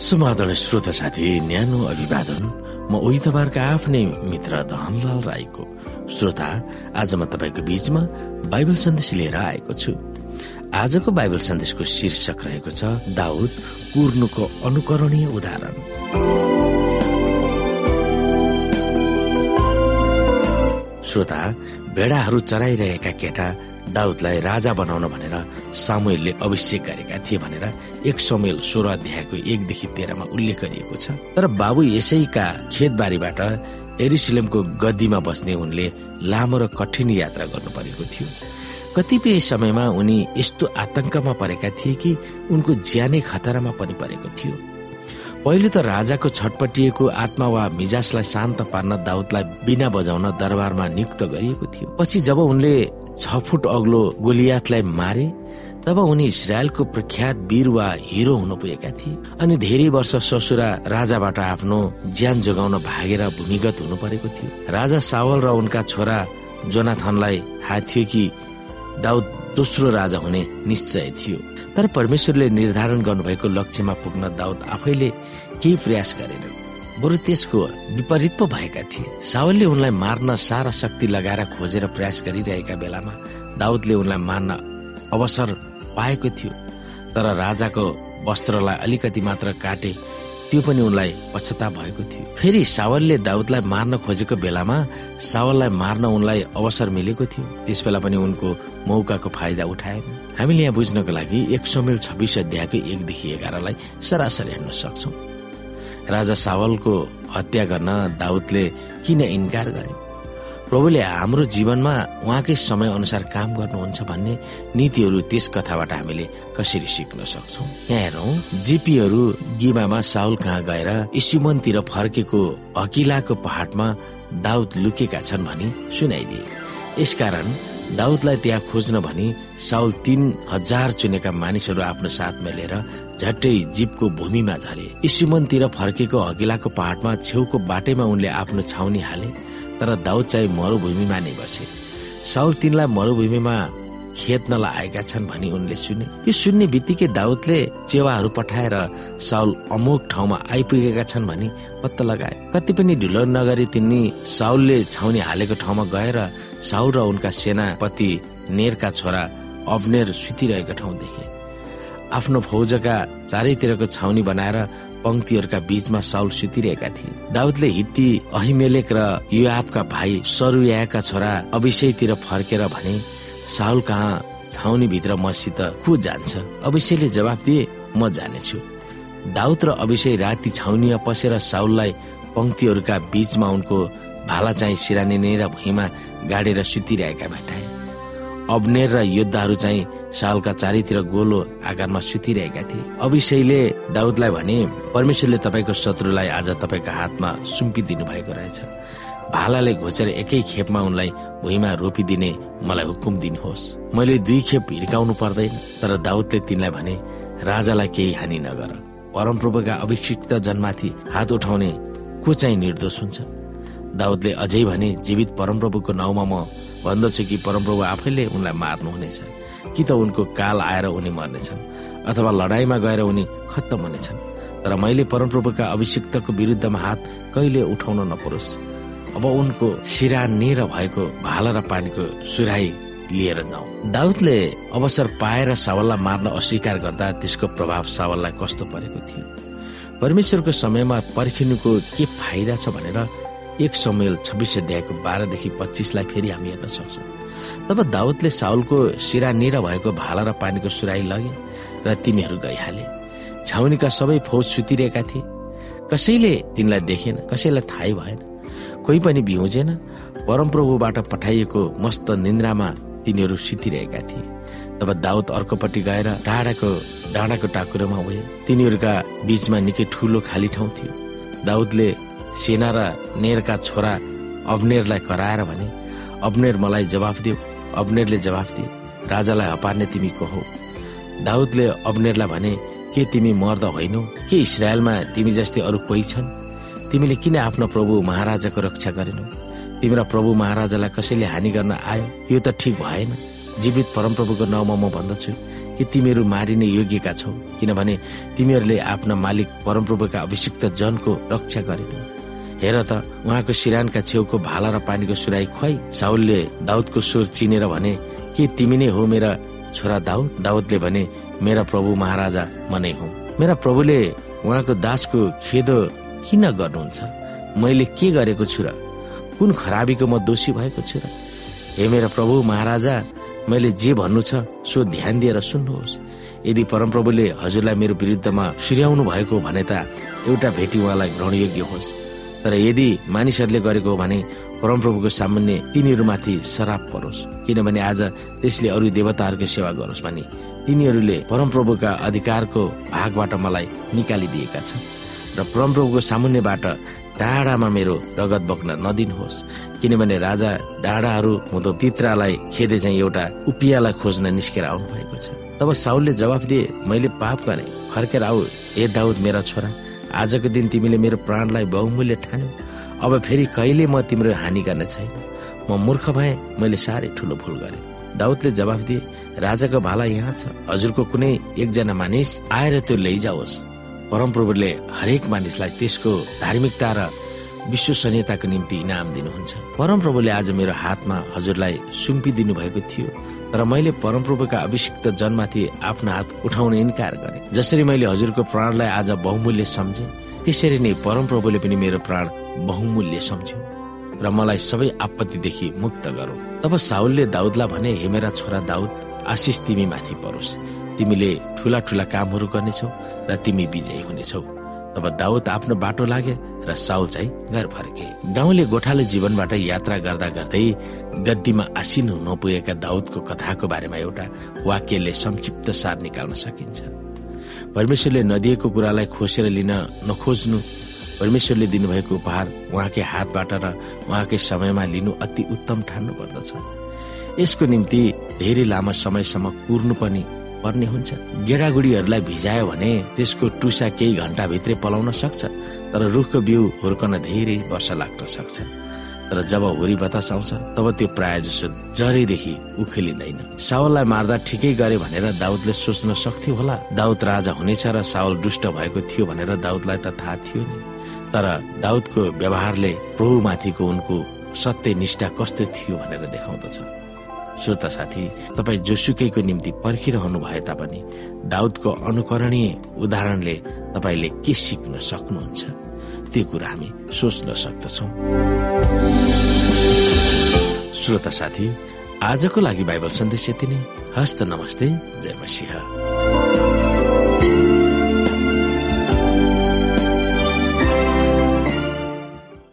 समाधान श्रोता साथी न्यानो अभिवादन। म तपाईँहरूका आफ्नै मित्र धनलाल राईको श्रोता। आज म तपाईँको बीचमा बाइबल सन्देश लिएर आएको छु। आजको बाइबल सन्देशको शीर्षक रहेको छ दाउद कुर्नुको अनुकरणीय उदाहरण। श्रोता भेडाहरू चराइरहेका केटा दाउदलाई राजा बनाउन भनेर सामुएलले अभिषेक गरेका थिए भनेर एक समेल सोह्र अध्यायको एकदेखि तेह्रमा उल्लेख गरिएको छ। तर बाबु यसैका खेतबारीबाट एरिसिलेमको गद्दीमा बस्ने उनले लामो र कठिन यात्रा गर्नु परेको थियो। कतिपय समयमा उनी यस्तो आतंकमा परेका थिए कि उनको ज्यानै खतरामा पनि परेको थियो। पहिले त राजाको छटपटिएको आत्मा वा मिजासलाई शान्त पार्न दाउदलाई बिना बजाउन दरबारमा नियुक्त गरिएको थियो। पछि जब उनले छ फुट अग्लो गोलियातलाई मारे तब उनी इसरायलको प्रख्यात वीर वा हिरो हुन पुगेका थिए अनि धेरै वर्ष ससुरा राजाबाट आफ्नो ज्यान जोगाउन भागेर भूमिगत हुनु परेको थियो। राजा सावल र उनका छोरा जोनाथनलाई थाहा थियो कि दाउद दोस्रो राजा हुने निश्चय थियो। तर परमेश्वरले निर्धारण गर्नुभएको लक्ष्यमा पुग्न दाउद आफैले केही प्रयास गरेन। बरु त्यसको विपरीत पो भएका थिए। सावलले उनलाई मार्न सारा शक्ति लगाएर खोजेर प्रयास गरिरहेका बेलामा दाउदले उनलाई मार्न अवसर पाएको थियो। तर राजाको वस्त्रलाई अलिकति मात्र काटे त्यो पनि उनलाई पश्चाताप भएको थियो। फेरि सावलले दाउदलाई मार्न खोजेको बेलामा सावललाई मार्न उनलाई अवसर मिलेको थियो। त्यस बेला पनि उनको मौकाको फाइदा उठाएन। हामीले यहाँ बुझ्नको लागि एक सौ मिल छब्बिस अध्यायको एकदेखि एघारलाई सरासरी हेर्न सक्छौ। राजा सावलको हत्या गर्न दाउदले किन इन्कार गरे? प्रभुले हाम्रो जीवनमा उहाँकै समय अनुसार काम गर्नुहुन्छ भन्ने नीतिहरू त्यस कथाबाट हामीले कसरी सिक्न सक्छौ? यहाँ हेरौँ जिपीहरू गिमामा साउल कहाँ गएर इस्युमनतिर फर्केको हकिलाको पहाडमा दाउद लुकेका छन् भनी सुनाइदिए। यसकारण दाउदलाई त्यहाँ खोज्न भनी साउल तीन हजार चुनेका मानिसहरू आफ्नो साथमा लिएर झट्टै जीपको भूमिमा झरे। इस्युमनतिर फर्केको हगिलाको पहाडमा छेउको बाटैमा उनले आफ्नो छाउनी हाले तर दाउद चाहिँ मरुभूमिमा नै बसे। साउल तिनलाई मरुभूमिमा खेद्नलाई आएका छन् भनी उनले सुने। यो सुन्ने बित्तिकै दाउदले चेवाहरू पठाएर साउल अमुक ठाउँमा आइपुगेका छन् भनी पत्ता लगाए। कति पनि ढिलो नगरी तिनी साउलले छाउनी हालेको ठाउँमा गएर साउल र उनका सेनापति नेरका छोरा अवनेर सुतिरहेको ठाउँ देखे। आफ्नो फौजका चारैतिरको छाउनी बनाएर पंक्तिहरूका बीचमा साउल सुतिरहेका थिए। दाउदले हित्ती अहिमेलेक र युआफका भाइ सरुयाका छोरा अभिषयतिर फर्केर भने साउल कहाँ छाउनी भित्र मसित को जान्छ? अभिषेकले जवाफ दिए म जानेछु। दाउद र अभिषेक राति छाउनीमा पसेर साउललाई पंक्तिहरूका बीचमा उनको भाला चाहिँ सिरानी र भुइँमा गाडेर सुतिरहेका भेटाए। अबनेर र योद्धाहरू चाहिँ सालका चारैतिर गोलो आकारमा सुतिरहेका थिए। अभिषेकले दाउदलाई भने परमेश्वरले तपाईँको शत्रुलाई आज तपाईँको हातमा सुम्पिदिनु भएको रहेछ। भालाले घोचेर एकै खेपमा उनलाई भुइँमा रोपिदिने मलाई हुकुम दिनुहोस्। मैले दुई खेप हिर्काउनु पर्दैन तर दाउदले तिनलाई भने राजालाई केही हानि नगर। परमप्रभुका अभिषिक्त जन्माथि हात उठाउने को चाहिँ निर्दोष हुन्छ? दाउदले अझै भने जीवित परमप्रभुको नाउँमा म भन्दछु कि परमप्रभु आफैले उनलाई मार्नुहुनेछ कि त उनको काल आएर उनी मर्नेछन् अथवा लडाईँमा गएर उनी खत्तम हुनेछन् तर मैले परमप्रभुका अभिषिक्तको विरुद्धमा हात कहिले उठाउन नपरोस्। अब उनको शिरा नेर भएको भाला र पानीको सुराई लिएर जाउँ। दाउदले अवसर पाएर सावललाई मार्न अस्वीकार गर्दा त्यसको प्रभाव सावललाई कस्तो परेको थियो? परमेश्वरको समयमा पर्खिनुको के फाइदा छ भनेर एक समयल छब्बिस अध्यायको बाह्रदेखि पच्चिसलाई फेरि हामी हेर्न सक्छौँ। तब दाउदले साउलको सिरा निर भएको भाला र पानीको सुराई लगे र तिनीहरू गइहाले। छाउनीका सबै फौज सुतिरहेका थिए। कसैले तिनलाई देखेन कसैलाई थाहै भएन। कोही पनि बिउजेन परमप्रभुबाट पठाइएको मस्त निन्द्रामा तिनीहरू सुतिरहेका थिए। तब दाउद अर्कोपट्टि गएर डाँडाको डाँडाको टाकुरोमा उयो तिनीहरूका बीचमा निकै ठुलो खाली ठाउँ थियो। दाउदले सेना र नेरका छोरा अबनेरलाई कराएर भने अबनेर मलाई जवाफ दियो अबनेरले जवाफ दियो। राजालाई हपार्ने तिमी को हौ दाउदले अबनेरलाई भने के तिमी मर्द होइनौ? के इसरायलमा तिमी जस्तै अरू कोही छन्? तिमीले किन आफ्नो प्रभु महाराजाको रक्षा गरेनौ? तिम्रा प्रभु महाराजालाई कसैले हानि गर्न आयो? यो त ठिक भएन। जीवित परमप्रभुको नाउँमा म भन्दछु कि तिमीहरू मारिने योग्यका छौ किनभने तिमीहरूले आफ्ना मालिक परमप्रभुका अभिषिक्त जनको रक्षा गरेन। हेर त उहाँको सिरानका छेउको भाला र पानीको सुराई खुवाई साउलले दाउदको स्वर चिनेर भने कि तिमी नै हो मेरा छोरा दाउद? दाउदले भने मेरा प्रभु महाराजा म नै हुँ। मेरा प्रभुले उहाँको दासको खेदो किन गर्नुहुन्छ? मैले के गरेको छु र? कुन खराबीको म दोषी भएको छु र? हे मेरा प्रभु महाराजा मैले जे भन्नु छ सो ध्यान दिएर सुन्नुहोस्। यदि परमप्रभुले हजुरलाई मेरो विरुद्धमा सुर्याउनु भएको भने त एउटा भेटी उहाँलाई ग्रहणयोग्य होस्। तर यदि मानिसहरूले गरेको हो भने परमप्रभुको सामान्य तिनीहरूमाथि सराप परोस्। किनभने आज त्यसले अरू देवताहरूको सेवा गरोस् भने तिनीहरूले परमप्रभुका अधिकारको भागबाट मलाई निकालिदिएका छन्। र परमप्रभुको सामुन्यबाट डाँडामा मेरो रगत बग्न नदिनुहोस् किनभने राजा डाँडाहरू हुँदो तित्रालाई खेदे चाहिँ एउटा उपियालाई खोज्न निस्केर आउनु भएको छ। तब साउलले जवाफ दिए मैले पाप गरेँ। फर्केर आऊ ए दाउद मेरा छोरा आजको दिन तिमीले मेरो प्राणलाई बहुमूल्य ठान्यौ। अब फेरि कहिले म तिम्रो हानि गर्ने छैन? म मूर्ख भए मैले साह्रै ठुलो भुल गरेँ। दाउदले जवाफ दिए राजाको भाला यहाँ छ। हजुरको कुनै एकजना मानिस आएर त्यो लैजाओस्। परमप्रभुले हरेक मानिसलाई त्यसको धार्मिकता र विश्वसनीयताको निम्ति इनाम दिनुहुन्छ। परमप्रभुले आज मेरो हातमा हजुरलाई सुम्पिदिनु भएको थियो तर मैले परमप्रभुका अभिषिक्त जनमाथि आफ्नो हात उठाउन इन्कार गरे। जसरी मैले हजुरको प्राणलाई आज बहुमूल्य सम्झे त्यसरी नै परमप्रभुले पनि मेरो प्राण बहुमूल्य सम्झ्यो र मलाई सबै आपत्तिदेखि मुक्त गरौँ। तब साउलले दाउदलाई भने हे मेरा छोरा दाउद आशिष तिमी माथि परोस्। तिमीले ठुला ठुला कामहरू गर्नेछौ र तिमी विजयी हुनेछौ। तब दाउद आफ्नो बाटो लागे र साउल चाहिँ घर फर्के। गाउँले गोठाले जीवनबाट यात्रा गर्दा गर्दै गद्दीमा आसिन नपुगेका दाउदको कथाको बारेमा एउटा वाक्यले संक्षिप्त सार निकाल्न सकिन्छ। परमेश्वरले नदिएको कुरालाई खोसेर लिन नखोज्नु। परमेश्वरले दिनुभएको उपहार उहाँकै हातबाट र उहाँकै समयमा लिनु अति उत्तम ठान्नु पर्दछ यसको निम्ति धेरै लामो समयसम्म कुर्नु पनि पर्ने हुन्छ। गेडागुडीहरूलाई भिजायो भने त्यसको टुसा केही घन्टाभित्रै पलाउन सक्छ तर रुखको बिउ हुर्कन धेरै वर्ष लाग्न सक्छ। तर जब हुरी बतास आउँछ तब त्यो प्राय जसो जरैदेखि उखेलिँदैन। सावललाई मार्दा ठिकै गरे भनेर दाउदले सोच्न सक्थ्यो होला। दाउद राजा हुनेछ र सावल दुष्ट भएको थियो भनेर दाउदलाई त थाहा थियो नि। तर दाउदको व्यवहारले प्रभुमाथिको उनको सत्य निष्ठा कस्तो थियो भनेर देखाउँदछ। श्रोता साथी तपाईँ जोसुकैको निम्ति पर्खिरहनु भए तापनि दाउदको अनुकरणीय उदाहरणले तपाईँले के सिक्न सक्नुहुन्छ? त्यो कुरा हामी सोच्न सक्दछौ। श्रोता साथी आजको लागि बाइबल सन्देश यति नै। हस्त नमस्ते जय मसिंह।